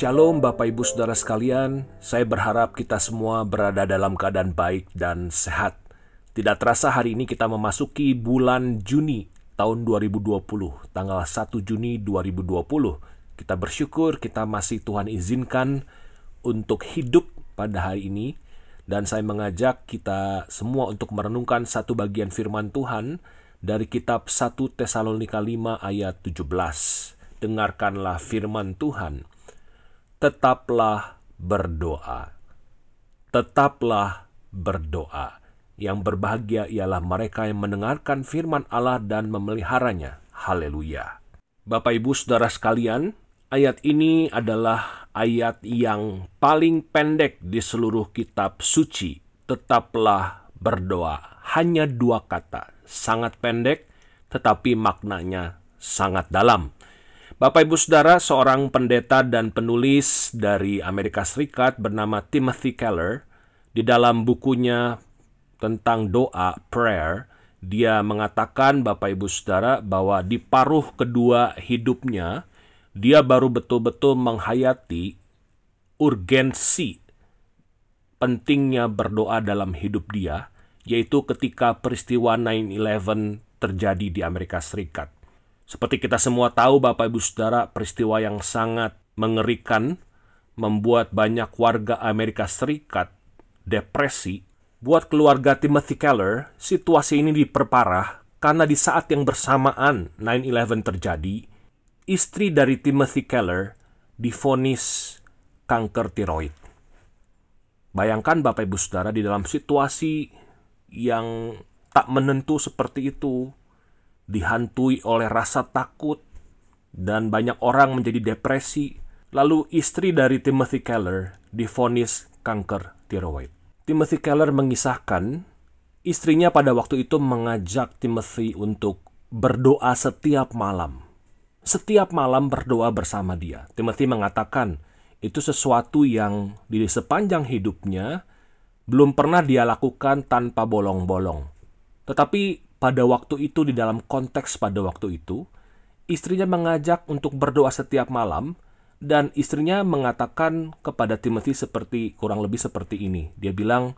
Shalom Bapak Ibu Saudara sekalian, saya berharap kita semua berada dalam keadaan baik dan sehat. Tidak terasa hari ini kita memasuki bulan Juni tahun 2020, tanggal 1 Juni 2020. Kita bersyukur kita masih Tuhan izinkan untuk hidup pada hari ini dan saya mengajak kita semua untuk merenungkan satu bagian firman Tuhan dari kitab 1 Tesalonika 5 ayat 17. Dengarkanlah firman Tuhan tetaplah berdoa. Tetaplah berdoa. Yang berbahagia ialah mereka yang mendengarkan firman Allah dan memeliharanya. Haleluya. Bapak Ibu Saudara sekalian, ayat ini adalah ayat yang paling pendek di seluruh kitab suci. Tetaplah berdoa. Hanya dua kata. Sangat pendek, tetapi maknanya sangat dalam. Bapak Ibu Saudara, seorang pendeta dan penulis dari Amerika Serikat bernama Timothy Keller, di dalam bukunya tentang doa, prayer, dia mengatakan Bapak Ibu Saudara bahwa di paruh kedua hidupnya, dia baru betul-betul menghayati urgensi pentingnya berdoa dalam hidup dia, yaitu ketika peristiwa 9-11 terjadi di Amerika Serikat. Seperti kita semua tahu Bapak Ibu Saudara, peristiwa yang sangat mengerikan membuat banyak warga Amerika Serikat depresi. Buat keluarga Timothy Keller, situasi ini diperparah karena di saat yang bersamaan 9-11 terjadi, istri dari Timothy Keller difonis kanker tiroid. Bayangkan Bapak Ibu Saudara di dalam situasi yang tak menentu seperti itu, dihantui oleh rasa takut, dan banyak orang menjadi depresi. Lalu istri dari Timothy Keller difonis kanker tiroid. Timothy Keller mengisahkan istrinya pada waktu itu mengajak Timothy untuk berdoa setiap malam. Setiap malam berdoa bersama dia. Timothy mengatakan itu sesuatu yang di sepanjang hidupnya belum pernah dia lakukan tanpa bolong-bolong. Tetapi pada waktu itu di dalam konteks pada waktu itu, istrinya mengajak untuk berdoa setiap malam dan istrinya mengatakan kepada Timothy seperti kurang lebih seperti ini. Dia bilang,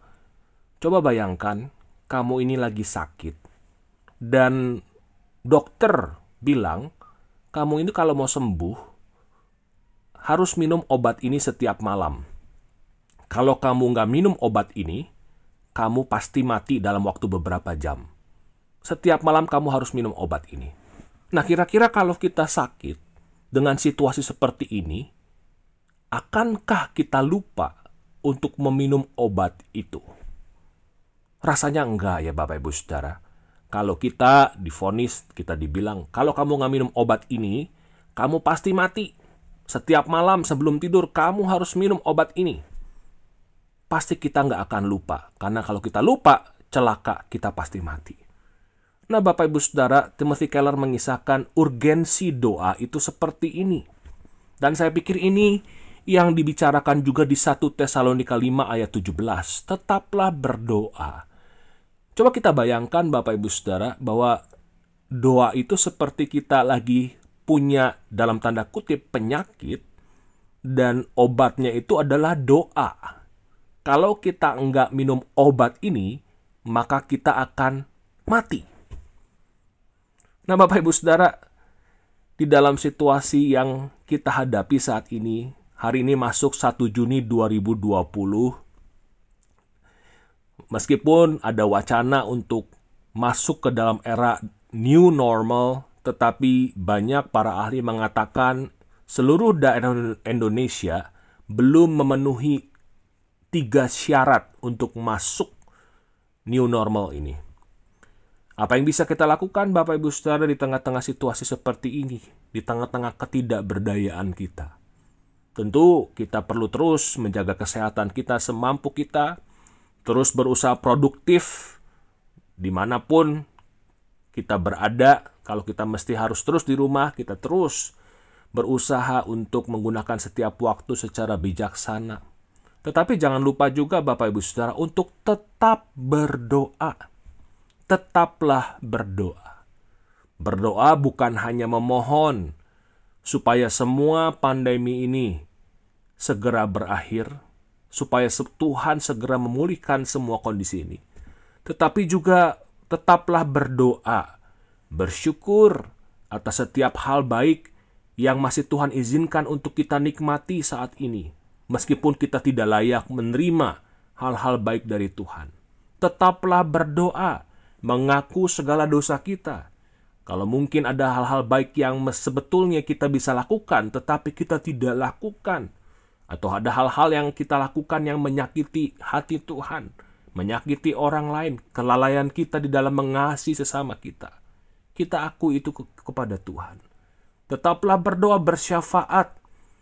"Coba bayangkan kamu ini lagi sakit dan dokter bilang kamu ini kalau mau sembuh harus minum obat ini setiap malam. Kalau kamu nggak minum obat ini, kamu pasti mati dalam waktu beberapa jam setiap malam kamu harus minum obat ini. Nah, kira-kira kalau kita sakit dengan situasi seperti ini, akankah kita lupa untuk meminum obat itu? Rasanya enggak ya Bapak Ibu Saudara. Kalau kita difonis, kita dibilang, kalau kamu nggak minum obat ini, kamu pasti mati. Setiap malam sebelum tidur, kamu harus minum obat ini. Pasti kita nggak akan lupa. Karena kalau kita lupa, celaka, kita pasti mati. Nah, Bapak Ibu Saudara, Timothy Keller mengisahkan urgensi doa itu seperti ini. Dan saya pikir ini yang dibicarakan juga di 1 Tesalonika 5 ayat 17. Tetaplah berdoa. Coba kita bayangkan Bapak Ibu Saudara bahwa doa itu seperti kita lagi punya dalam tanda kutip penyakit dan obatnya itu adalah doa. Kalau kita enggak minum obat ini, maka kita akan mati. Nah, Bapak Ibu Saudara, di dalam situasi yang kita hadapi saat ini, hari ini masuk 1 Juni 2020, meskipun ada wacana untuk masuk ke dalam era new normal, tetapi banyak para ahli mengatakan seluruh daerah Indonesia belum memenuhi tiga syarat untuk masuk new normal ini. Apa yang bisa kita lakukan Bapak Ibu Saudara di tengah-tengah situasi seperti ini, di tengah-tengah ketidakberdayaan kita? Tentu kita perlu terus menjaga kesehatan kita semampu kita, terus berusaha produktif di mana pun kita berada. Kalau kita mesti harus terus di rumah, kita terus berusaha untuk menggunakan setiap waktu secara bijaksana. Tetapi jangan lupa juga Bapak Ibu Saudara untuk tetap berdoa tetaplah berdoa. Berdoa bukan hanya memohon supaya semua pandemi ini segera berakhir, supaya Tuhan segera memulihkan semua kondisi ini. Tetapi juga tetaplah berdoa, bersyukur atas setiap hal baik yang masih Tuhan izinkan untuk kita nikmati saat ini, meskipun kita tidak layak menerima hal-hal baik dari Tuhan. Tetaplah berdoa, mengaku segala dosa kita, kalau mungkin ada hal-hal baik yang sebetulnya kita bisa lakukan, tetapi kita tidak lakukan, atau ada hal-hal yang kita lakukan yang menyakiti hati Tuhan, menyakiti orang lain, kelalaian kita di dalam mengasihi sesama kita, kita aku itu ke kepada Tuhan. Tetaplah berdoa bersyafaat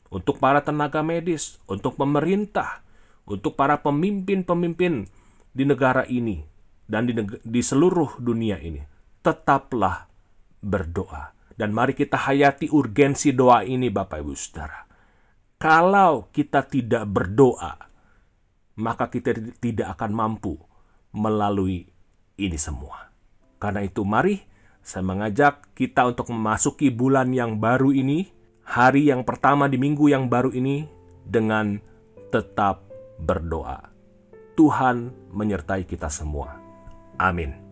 untuk para tenaga medis, untuk pemerintah, untuk para pemimpin-pemimpin di negara ini dan di, di seluruh dunia ini. Tetaplah berdoa. Dan mari kita hayati urgensi doa ini Bapak Ibu Saudara. Kalau kita tidak berdoa, maka kita tidak akan mampu melalui ini semua. Karena itu mari saya mengajak kita untuk memasuki bulan yang baru ini, hari yang pertama di minggu yang baru ini dengan tetap berdoa. Tuhan menyertai kita semua. Amin.